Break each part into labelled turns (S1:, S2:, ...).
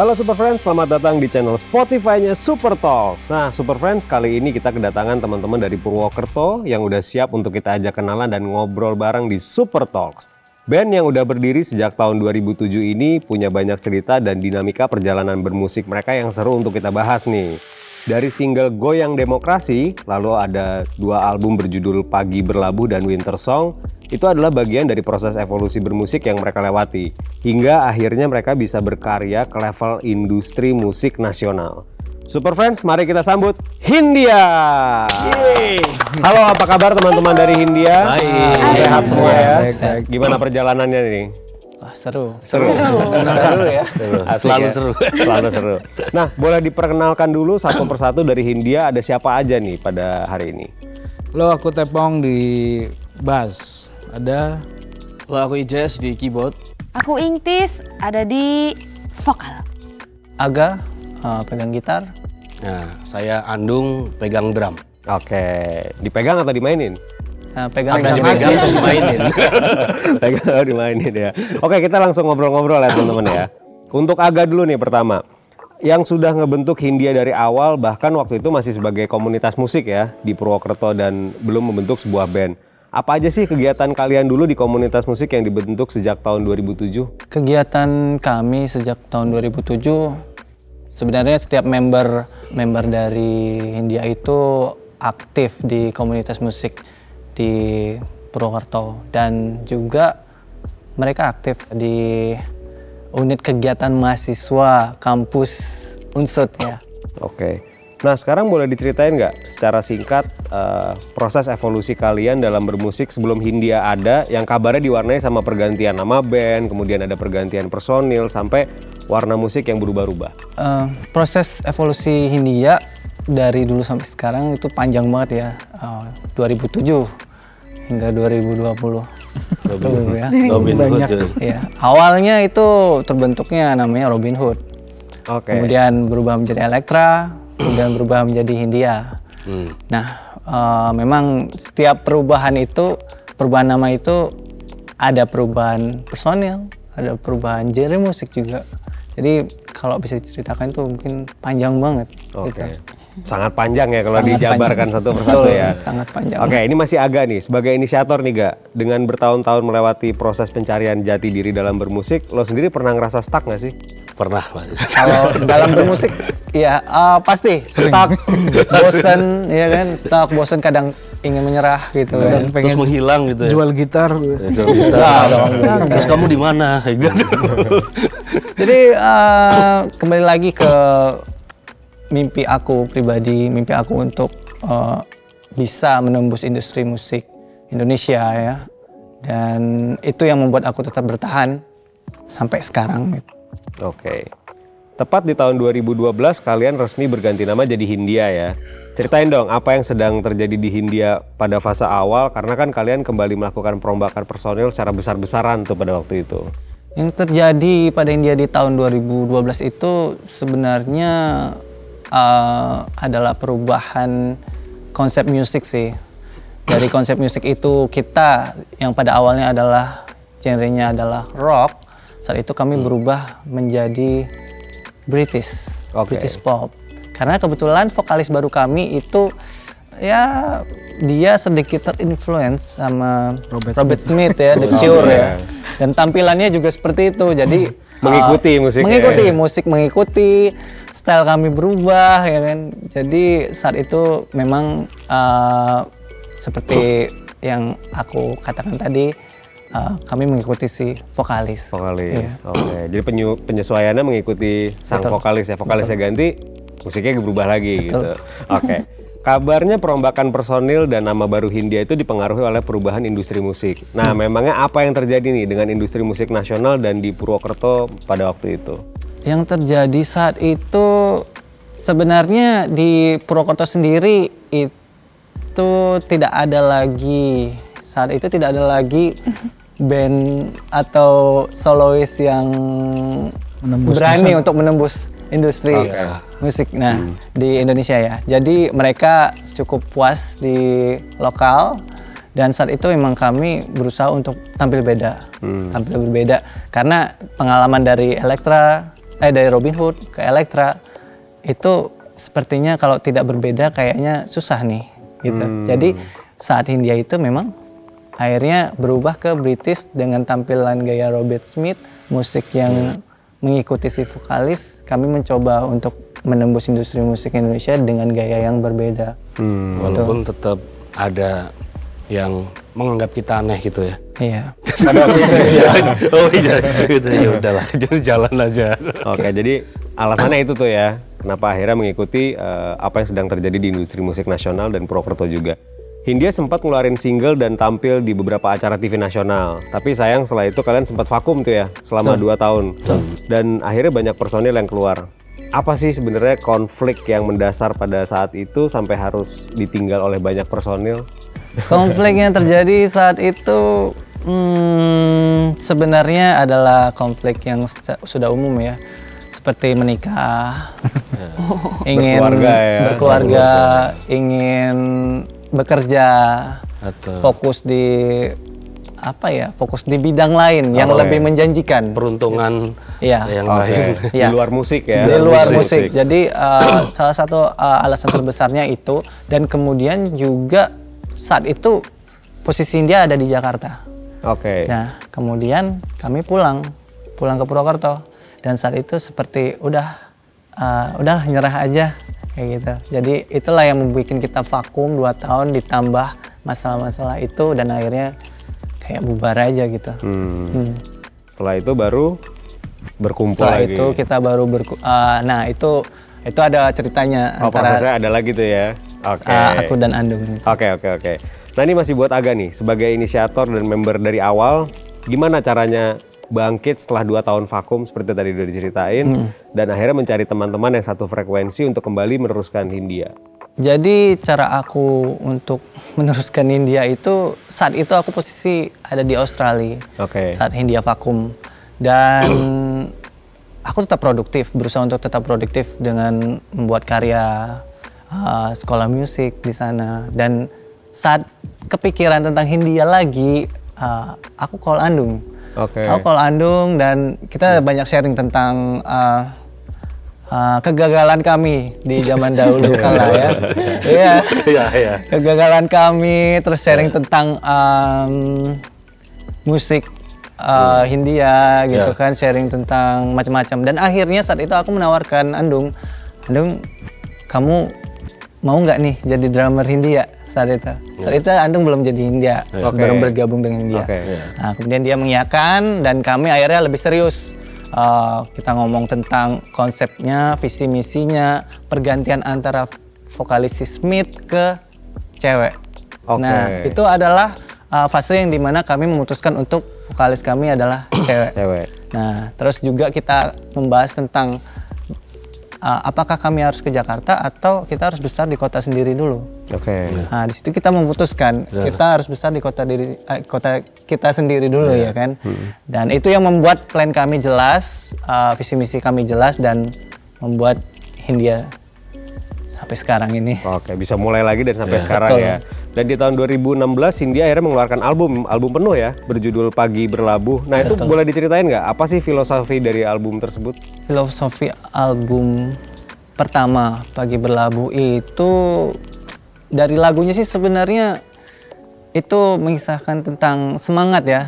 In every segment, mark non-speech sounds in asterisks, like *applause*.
S1: Halo Super Friends, selamat datang di channel Spotify-nya Super Talks. Nah, Super Friends, kali ini kita kedatangan teman-teman dari Purwokerto yang udah siap untuk kita ajak kenalan dan ngobrol bareng di Super Talks. Band yang udah berdiri sejak tahun 2007 ini punya banyak cerita dan dinamika perjalanan bermusik mereka yang seru untuk kita bahas nih. Dari single Goyang Demokrasi, lalu ada dua album berjudul Pagi Berlabuh dan Winter Song, itu adalah bagian dari proses evolusi bermusik yang mereka lewati. Hingga akhirnya mereka bisa berkarya ke level industri musik nasional. Super Friends, mari kita sambut Hindia. Halo, apa kabar teman-teman dari Hindia?
S2: Baik.
S1: Sehat semua ya?
S2: Baik, baik.
S1: Gimana perjalanannya nih?
S2: Wah, seru.
S1: Seru.
S2: Seru ya.
S1: Asik
S2: Selalu
S1: ya?
S2: seru. *laughs*
S1: Selalu seru. Nah, boleh diperkenalkan dulu satu persatu dari Hindia ada siapa aja nih pada hari ini?
S3: Lo aku tepong di bass. Ada
S2: Lo aku Ijas di keyboard.
S4: Aku Ingtis ada di vokal.
S2: Aga uh, pegang gitar.
S5: Nah, saya Andung pegang drum.
S1: Oke, dipegang atau dimainin?
S2: Uh, pegang drum.
S5: dipegang terus mainin.
S1: pegang *laughs* dimainin ya. Oke, kita langsung ngobrol-ngobrol ya teman-teman ya. Untuk Aga dulu nih pertama. Yang sudah ngebentuk Hindia dari awal bahkan waktu itu masih sebagai komunitas musik ya di Purwokerto dan belum membentuk sebuah band. Apa aja sih kegiatan kalian dulu di komunitas musik yang dibentuk sejak tahun 2007?
S2: Kegiatan kami sejak tahun 2007 sebenarnya setiap member member dari Hindia itu aktif di komunitas musik di Purwokerto dan juga mereka aktif di unit kegiatan mahasiswa kampus Unsut ya.
S1: Oke. Nah sekarang boleh diceritain nggak secara singkat eh, proses evolusi kalian dalam bermusik sebelum Hindia ada yang kabarnya diwarnai sama pergantian nama band, kemudian ada pergantian personil sampai warna musik yang berubah-ubah.
S2: Eh, proses evolusi Hindia dari dulu sampai sekarang itu panjang banget ya. Eh, 2007 hingga 2020. Itu ya.
S5: Robin Hood. tuh.
S2: Iya. Awalnya itu terbentuknya namanya Robin Hood.
S1: Oke.
S2: Kemudian berubah menjadi Elektra, kemudian berubah menjadi Hindia.
S5: Hmm.
S2: Nah, eh, memang setiap perubahan itu, perubahan nama itu ada perubahan personil, ada perubahan genre musik juga. Jadi kalau bisa diceritakan itu mungkin panjang banget.
S1: Oke.
S2: gitu.
S1: Sangat panjang ya kalau
S2: Sangat
S1: dijabarkan
S2: panjang.
S1: satu persatu
S2: Betul,
S1: ya.
S2: sangat panjang.
S1: Oke, ini masih agak nih sebagai inisiator nih gak dengan bertahun-tahun melewati proses pencarian jati diri dalam bermusik, lo sendiri pernah ngerasa stuck gak sih?
S5: Pernah.
S2: Kalau dalam bermusik, *laughs* ya eh, pasti stuck, *laughs* bosen, ya kan, stuck, bosen kadang ingin menyerah gitu kan.
S3: dan
S5: Terus
S3: pengen
S5: menghilang gitu ya.
S3: jual gitar.
S5: Jual *laughs* gitar.
S2: Enggak dong,
S5: Terus kamu di mana? *laughs*
S2: Jadi eh, kembali lagi ke mimpi aku pribadi, mimpi aku untuk eh, bisa menembus industri musik Indonesia ya. Dan itu yang membuat aku tetap bertahan sampai sekarang. gitu.
S1: Oke. Tepat di tahun 2012 kalian resmi berganti nama jadi Hindia ya. Ceritain dong apa yang sedang terjadi di Hindia pada fase awal karena kan kalian kembali melakukan perombakan personil secara besar-besaran tuh pada waktu itu.
S2: Yang terjadi pada India di tahun 2012 itu sebenarnya eh, adalah perubahan konsep musik sih. Dari konsep musik itu kita yang pada awalnya adalah genrenya adalah rock, saat itu kami berubah menjadi British,
S1: Oke.
S2: British pop. Karena kebetulan vokalis baru kami itu ya dia sedikit terinfluence sama Robert, Smith. ya, The Cure ya. Dan tampilannya juga seperti itu. Jadi *laughs*
S1: Mengikuti
S2: uh,
S1: musiknya.
S2: Mengikuti musik mengikuti style kami berubah ya kan. Jadi saat itu memang uh, seperti yang aku katakan tadi uh, kami mengikuti si vokalis.
S1: Vokalis.
S2: Iya.
S1: Oke. Jadi penyu- penyesuaiannya mengikuti sang
S2: Betul.
S1: vokalis ya. Vokalisnya ganti, musiknya berubah lagi
S2: Betul.
S1: gitu. Oke. Kabarnya perombakan personil dan nama baru Hindia itu dipengaruhi oleh perubahan industri musik. Nah, memangnya apa yang terjadi nih dengan industri musik nasional dan di Purwokerto pada waktu itu?
S2: Yang terjadi saat itu sebenarnya di Purwokerto sendiri itu tidak ada lagi saat itu tidak ada lagi band atau solois yang
S3: Menembus
S2: berani untuk menembus industri musik nah di Indonesia ya. Jadi mereka cukup puas di lokal dan saat itu memang kami berusaha untuk tampil beda, tampil berbeda karena pengalaman dari Elektra eh dari Robin Hood ke Elektra itu sepertinya kalau tidak berbeda kayaknya susah nih gitu. Jadi saat Hindia itu memang akhirnya berubah ke British dengan tampilan gaya Robert Smith, musik yang mengikuti si vokalis. Kami mencoba untuk menembus industri musik Indonesia dengan gaya yang berbeda.
S5: Walaupun tetap ada yang menganggap kita aneh gitu ya.
S2: Iya. *laughs*
S5: oh iya, gitu ya udahlah, *laughs* jadi jalan aja.
S1: Oke, jadi alasannya itu tuh ya, kenapa akhirnya mengikuti eh, apa yang sedang terjadi di industri musik nasional dan Purwokerto juga. Hindia sempat ngeluarin single dan tampil di beberapa acara TV nasional. Tapi sayang setelah itu kalian sempat vakum tuh ya, selama 2 tahun. Dan akhirnya banyak personil yang keluar. Apa sih sebenarnya konflik yang mendasar pada saat itu sampai harus ditinggal oleh banyak personil? *laughs*
S2: Konflik yang terjadi saat itu hmm, sebenarnya adalah konflik yang sudah umum ya, seperti menikah, *laughs* ingin
S1: Berkeluarga ya.
S2: berkeluarga, ingin bekerja,
S5: Atau
S2: fokus di apa ya, fokus di bidang lain yang
S1: Oke.
S2: lebih menjanjikan.
S5: peruntungan
S2: Iya.
S5: yang
S1: Oke,
S5: lain.
S2: Iya.
S1: di luar musik ya.
S2: di luar musik. Jadi uh, *clears throat* salah satu uh, alasan terbesarnya itu dan kemudian juga saat itu posisi dia ada di Jakarta.
S1: Oke.
S2: Nah, kemudian kami pulang, pulang ke Purwokerto dan saat itu seperti udah uh, udahlah nyerah aja kayak gitu. Jadi itulah yang membuat kita vakum 2 tahun ditambah masalah-masalah itu dan akhirnya kayak bubar aja gitu.
S1: Hmm.
S2: Hmm.
S1: Setelah itu baru berkumpul
S2: Setelah
S1: lagi.
S2: itu kita baru berku uh, nah itu itu ada ceritanya
S1: Oh,
S2: antara
S1: prosesnya ada lagi tuh ya. Oke.
S2: uh, aku dan Andung.
S1: Oke oke oke. Nah ini masih buat Aga nih sebagai inisiator dan member dari awal, gimana caranya bangkit setelah dua tahun vakum seperti tadi udah diceritain dan akhirnya mencari teman-teman yang satu frekuensi untuk kembali meneruskan Hindia.
S2: Jadi cara aku untuk meneruskan India itu saat itu aku posisi ada di Australia
S1: Oke.
S2: saat India vakum dan aku tetap produktif berusaha untuk tetap produktif dengan membuat karya uh, sekolah musik di sana dan saat kepikiran tentang Hindia lagi uh, aku call Andung
S1: Oke.
S2: aku call Andung dan kita banyak sharing tentang uh, uh, kegagalan kami di zaman dahulu *laughs* kala ya. Iya.
S5: Iya, iya.
S2: kegagalan kami terus sharing tentang um, musik uh, Hindia gitu
S5: Ya.
S2: kan sharing tentang macam-macam. Dan akhirnya saat itu aku menawarkan Andung Andung kamu mau nggak nih jadi drummer Hindia saat itu saat itu Andung belum jadi Hindia
S1: Oke.
S2: baru bergabung dengan Hindia
S1: Oke.
S2: Nah, kemudian dia mengiyakan dan kami akhirnya lebih serius. Uh, kita ngomong tentang konsepnya, visi misinya, pergantian antara vokalis Smith ke cewek.
S1: Oke.
S2: Nah, itu adalah uh, fase yang di mana kami memutuskan untuk vokalis kami adalah *coughs* cewek.
S1: Cewek.
S2: Nah, terus juga kita membahas tentang uh, apakah kami harus ke Jakarta atau kita harus besar di kota sendiri dulu.
S1: Oke.
S2: Nah, di situ kita memutuskan kita harus besar di kota diri eh, kota kita sendiri dulu ya kan. Dan itu yang membuat plan kami jelas, uh, visi misi kami jelas dan membuat Hindia sampai sekarang ini.
S1: Oke, bisa mulai lagi dan sampai sekarang
S2: betul.
S1: ya. Dan di tahun 2016 Hindia akhirnya mengeluarkan album, album penuh ya, berjudul Pagi Berlabuh. Nah itu boleh diceritain nggak? Apa sih filosofi dari album tersebut?
S2: Filosofi album pertama Pagi Berlabuh itu dari lagunya sih sebenarnya itu mengisahkan tentang semangat ya.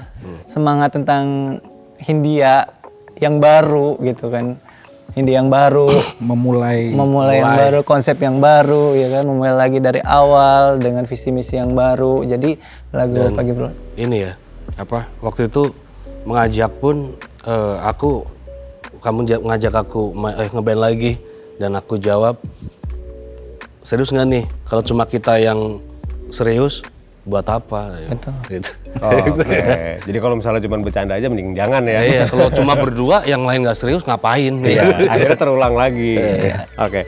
S2: Semangat tentang Hindia yang baru gitu kan. Hindia yang baru, *coughs*
S3: memulai
S2: memulai yang baru, konsep yang baru ya kan, memulai lagi dari awal dengan visi misi yang baru. Jadi lagu Pagi Berlabuh
S5: Ini ya, apa? Waktu itu mengajak pun eh, aku kamu ja- ngajak aku eh, ngeband lagi dan aku jawab serius nggak nih? Kalau cuma kita yang serius buat apa? Ya,
S2: Betul. *laughs*
S5: Gitu.
S1: Oke. *laughs* Jadi kalau misalnya cuma bercanda aja mending jangan ya.
S5: Ya, iya, kalau *laughs* cuma berdua yang lain nggak serius ngapain?
S1: Iya, akhirnya terulang lagi. Oke.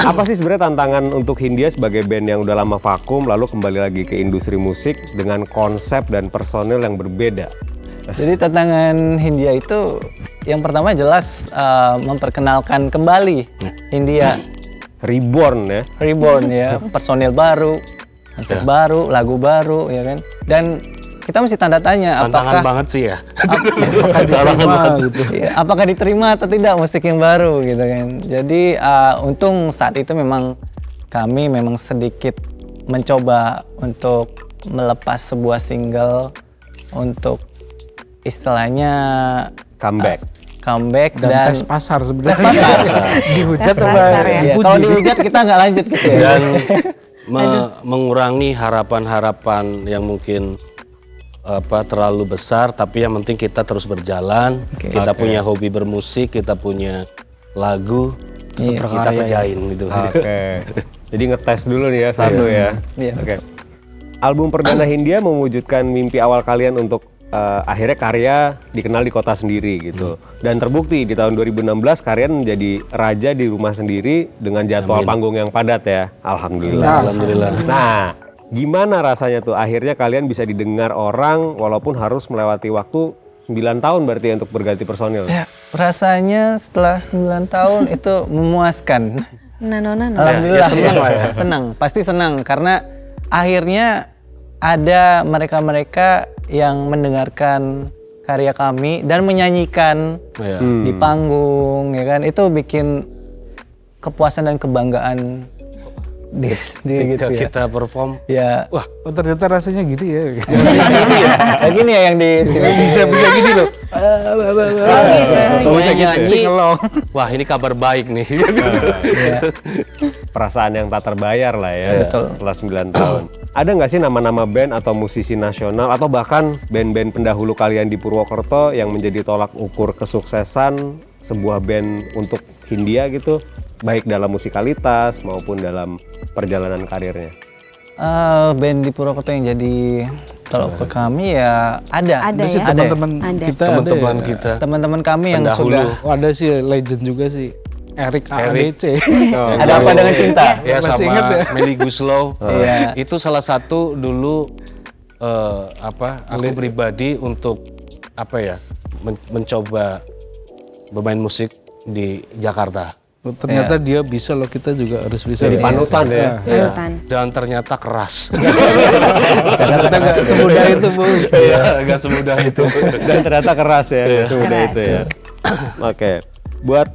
S1: Apa sih sebenarnya tantangan untuk Hindia sebagai band yang udah lama vakum lalu kembali lagi ke industri musik dengan konsep dan personil yang berbeda?
S2: Jadi tantangan Hindia itu yang pertama jelas uh, memperkenalkan kembali Hindia
S1: Reborn ya.
S2: reborn ya, personil baru, konsep baru, lagu baru ya kan. Dan kita mesti tanda tanya
S5: Tantangan
S2: apakah
S5: banget sih ya. *laughs*
S3: Apakah diterima gitu.
S2: Iya, apakah diterima atau tidak musik yang baru gitu kan. Jadi uh, untung saat itu memang kami memang sedikit mencoba untuk melepas sebuah single untuk istilahnya
S1: Comeback.
S2: comeback
S3: Dan,
S2: dan,
S3: tes pasar sebenarnya.
S2: Tes pasar. *laughs*
S3: Dihujat
S4: Tes pasar ya.
S2: Kalau dihujat kita nggak lanjut gitu ya.
S5: Dan me- mengurangi harapan-harapan yang mungkin apa terlalu besar tapi yang penting kita terus berjalan kita punya hobi bermusik kita punya lagu
S2: Iya.
S5: kita kerjain gitu
S1: Oke. *laughs* Jadi ngetes dulu nih ya satu ya.
S2: Iya.
S1: Oke. Album perdana Hindia mewujudkan mimpi awal kalian untuk eh, akhirnya karya dikenal di kota sendiri gitu. Dan terbukti di tahun 2016 kalian menjadi raja di rumah sendiri dengan jadwal panggung yang padat ya. Alhamdulillah.
S5: alhamdulillah
S1: Nah, gimana rasanya tuh akhirnya kalian bisa didengar orang walaupun harus melewati waktu 9 tahun berarti ya untuk berganti personil.
S2: Ya, rasanya setelah 9 tahun *laughs* itu memuaskan.
S4: Nano nano.
S2: Alhamdulillah.
S5: ya senang lah ya.
S2: Senang, pasti senang karena akhirnya ada mereka-mereka yang mendengarkan karya kami dan menyanyikan
S5: Iya.
S2: di panggung ya kan itu bikin kepuasan dan kebanggaan diri sendiri gitu ya.
S5: kita perform
S2: Ya,
S3: Wah, oh, ternyata rasanya gini ya. *laughs*
S2: kayak gini ya yang di *laughs*
S3: bisa bisa gini loh.
S5: semuanya nyanyi
S3: Singelong.
S5: wah ini kabar baik nih *laughs*
S1: Perasaan yang tak terbayar lah ya
S2: Betul.
S1: setelah 9 tahun. Ada nggak sih nama-nama band atau musisi nasional atau bahkan band-band pendahulu kalian di Purwokerto yang menjadi tolak ukur kesuksesan sebuah band untuk Hindia gitu, baik dalam musikalitas maupun dalam perjalanan karirnya?
S2: Eh, band di Purwokerto yang jadi tolak ukur kami ya ada.
S4: Ada ya?
S3: teman-teman
S4: Ada.
S3: kita ada
S5: teman-teman
S3: ya.
S5: kita
S2: Teman-teman kami yang
S5: Pendahulu.
S2: sudah
S3: Oh, ada sih legend juga sih. Eric AADC. *laughs*
S2: ada apa dengan cinta?
S5: ya
S3: Masih
S5: sama
S3: ingat ya?
S5: Meli Guslow *laughs*
S2: Iya.
S5: itu salah satu dulu eh, apa aku pribadi untuk apa ya men- mencoba bermain musik di Jakarta
S3: Oh, ternyata dia bisa loh kita juga harus bisa.
S1: Jadi panutan ya.
S4: Panutan.
S5: dan ternyata keras *laughs*
S3: Ternyata nggak semudah itu bu.
S5: Iya, nggak semudah itu
S1: Dan ternyata keras ya, nggak semudah itu ya. Oke, buat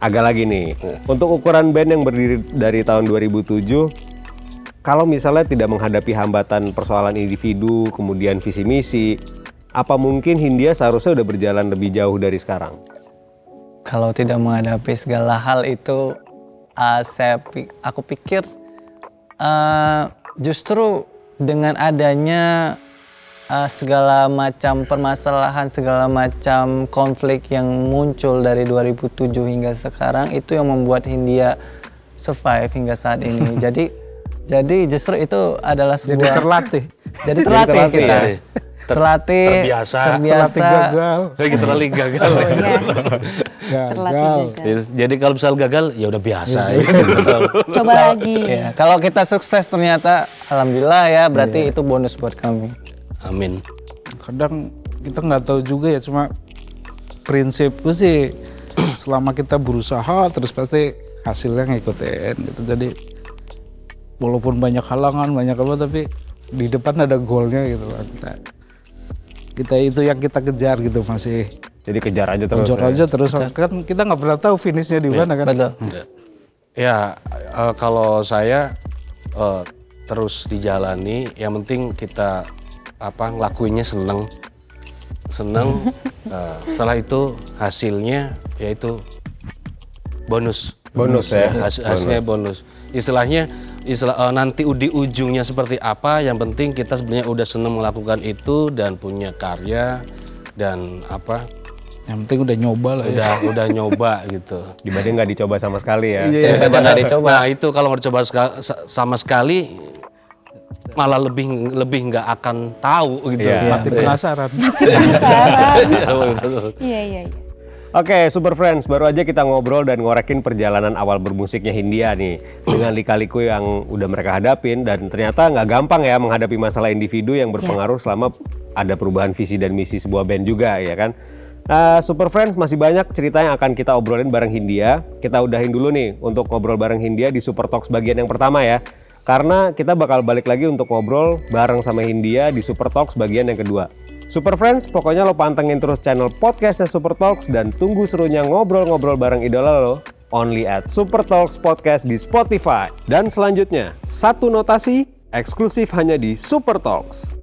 S1: agak lagi nih. Untuk ukuran band yang berdiri dari tahun 2007, kalau misalnya tidak menghadapi hambatan persoalan individu, kemudian visi misi, apa mungkin Hindia seharusnya udah berjalan lebih jauh dari sekarang?
S2: Kalau tidak menghadapi segala hal itu, uh, saya pi- aku pikir uh, justru dengan adanya uh, segala macam permasalahan, segala macam konflik yang muncul dari 2007 hingga sekarang itu yang membuat Hindia survive hingga saat ini. *laughs* jadi jadi justru itu adalah
S3: Jadi
S2: sebuah
S3: terlatih.
S2: jadi terlatih,
S1: terlatih,
S2: kita.
S5: ya. Ter-
S2: terlatih,
S5: terbiasa.
S2: terbiasa.
S3: Terlatih gagal.
S5: kayak gitu terlalu gagal
S4: Iya.
S3: Gagal.
S4: Terlatih gagal. *laughs*
S5: jadi kalau misal gagal ya udah biasa
S4: Coba lagi.
S2: Ya, kalau kita sukses ternyata alhamdulillah ya berarti itu bonus buat kami.
S5: Amin
S3: Kadang kita nggak tahu juga ya cuma prinsipku sih selama kita berusaha terus pasti hasilnya ngikutin gitu. Jadi walaupun banyak halangan banyak apa tapi di depan ada goalnya gitu lah kita kita itu yang kita kejar gitu masih
S1: Jadi kejar aja terus.
S3: kejar
S1: ya.
S3: aja terus kan kita nggak pernah tahu finishnya di mana kan
S2: Betul.
S5: Ya, eh, kalau saya eh, terus dijalani, yang penting kita apa ngelakuinnya seneng, seneng. *laughs* eh, setelah itu hasilnya yaitu bonus.
S1: Bonus ya,
S5: Has- hasilnya bonus. Istilahnya, istilah eh, nanti di ujungnya seperti apa, yang penting kita sebenarnya udah seneng melakukan itu dan punya karya dan apa
S3: yang penting udah nyoba lah ya
S5: udah udah nyoba gitu. *laughs*
S1: Dibanding nggak dicoba sama sekali ya.
S3: Iya,
S2: Daripada nggak dicoba.
S5: Nah itu kalau nggak dicoba sama sekali malah lebih lebih nggak akan tahu gitu.
S1: Iya.
S3: mati penasaran *laughs* *laughs*
S4: Iya iya iya.
S1: Oke, Super Friends, baru aja kita ngobrol dan ngorekin perjalanan awal bermusiknya Hindia nih dengan lika-liku yang udah mereka hadapin dan ternyata nggak gampang ya menghadapi masalah individu yang berpengaruh selama ada perubahan visi dan misi sebuah band juga ya kan. Nah, Super Friends masih banyak cerita yang akan kita obrolin bareng Hindia. Kita udahin dulu nih untuk ngobrol bareng Hindia di Super Talks bagian yang pertama ya. Karena kita bakal balik lagi untuk ngobrol bareng sama Hindia di Super Talks bagian yang kedua. Super Friends, pokoknya lo pantengin terus channel podcastnya Super Talks dan tunggu serunya ngobrol-ngobrol bareng idola lo only at Super Talks Podcast di Spotify. Dan selanjutnya, satu notasi eksklusif hanya di Super Talks.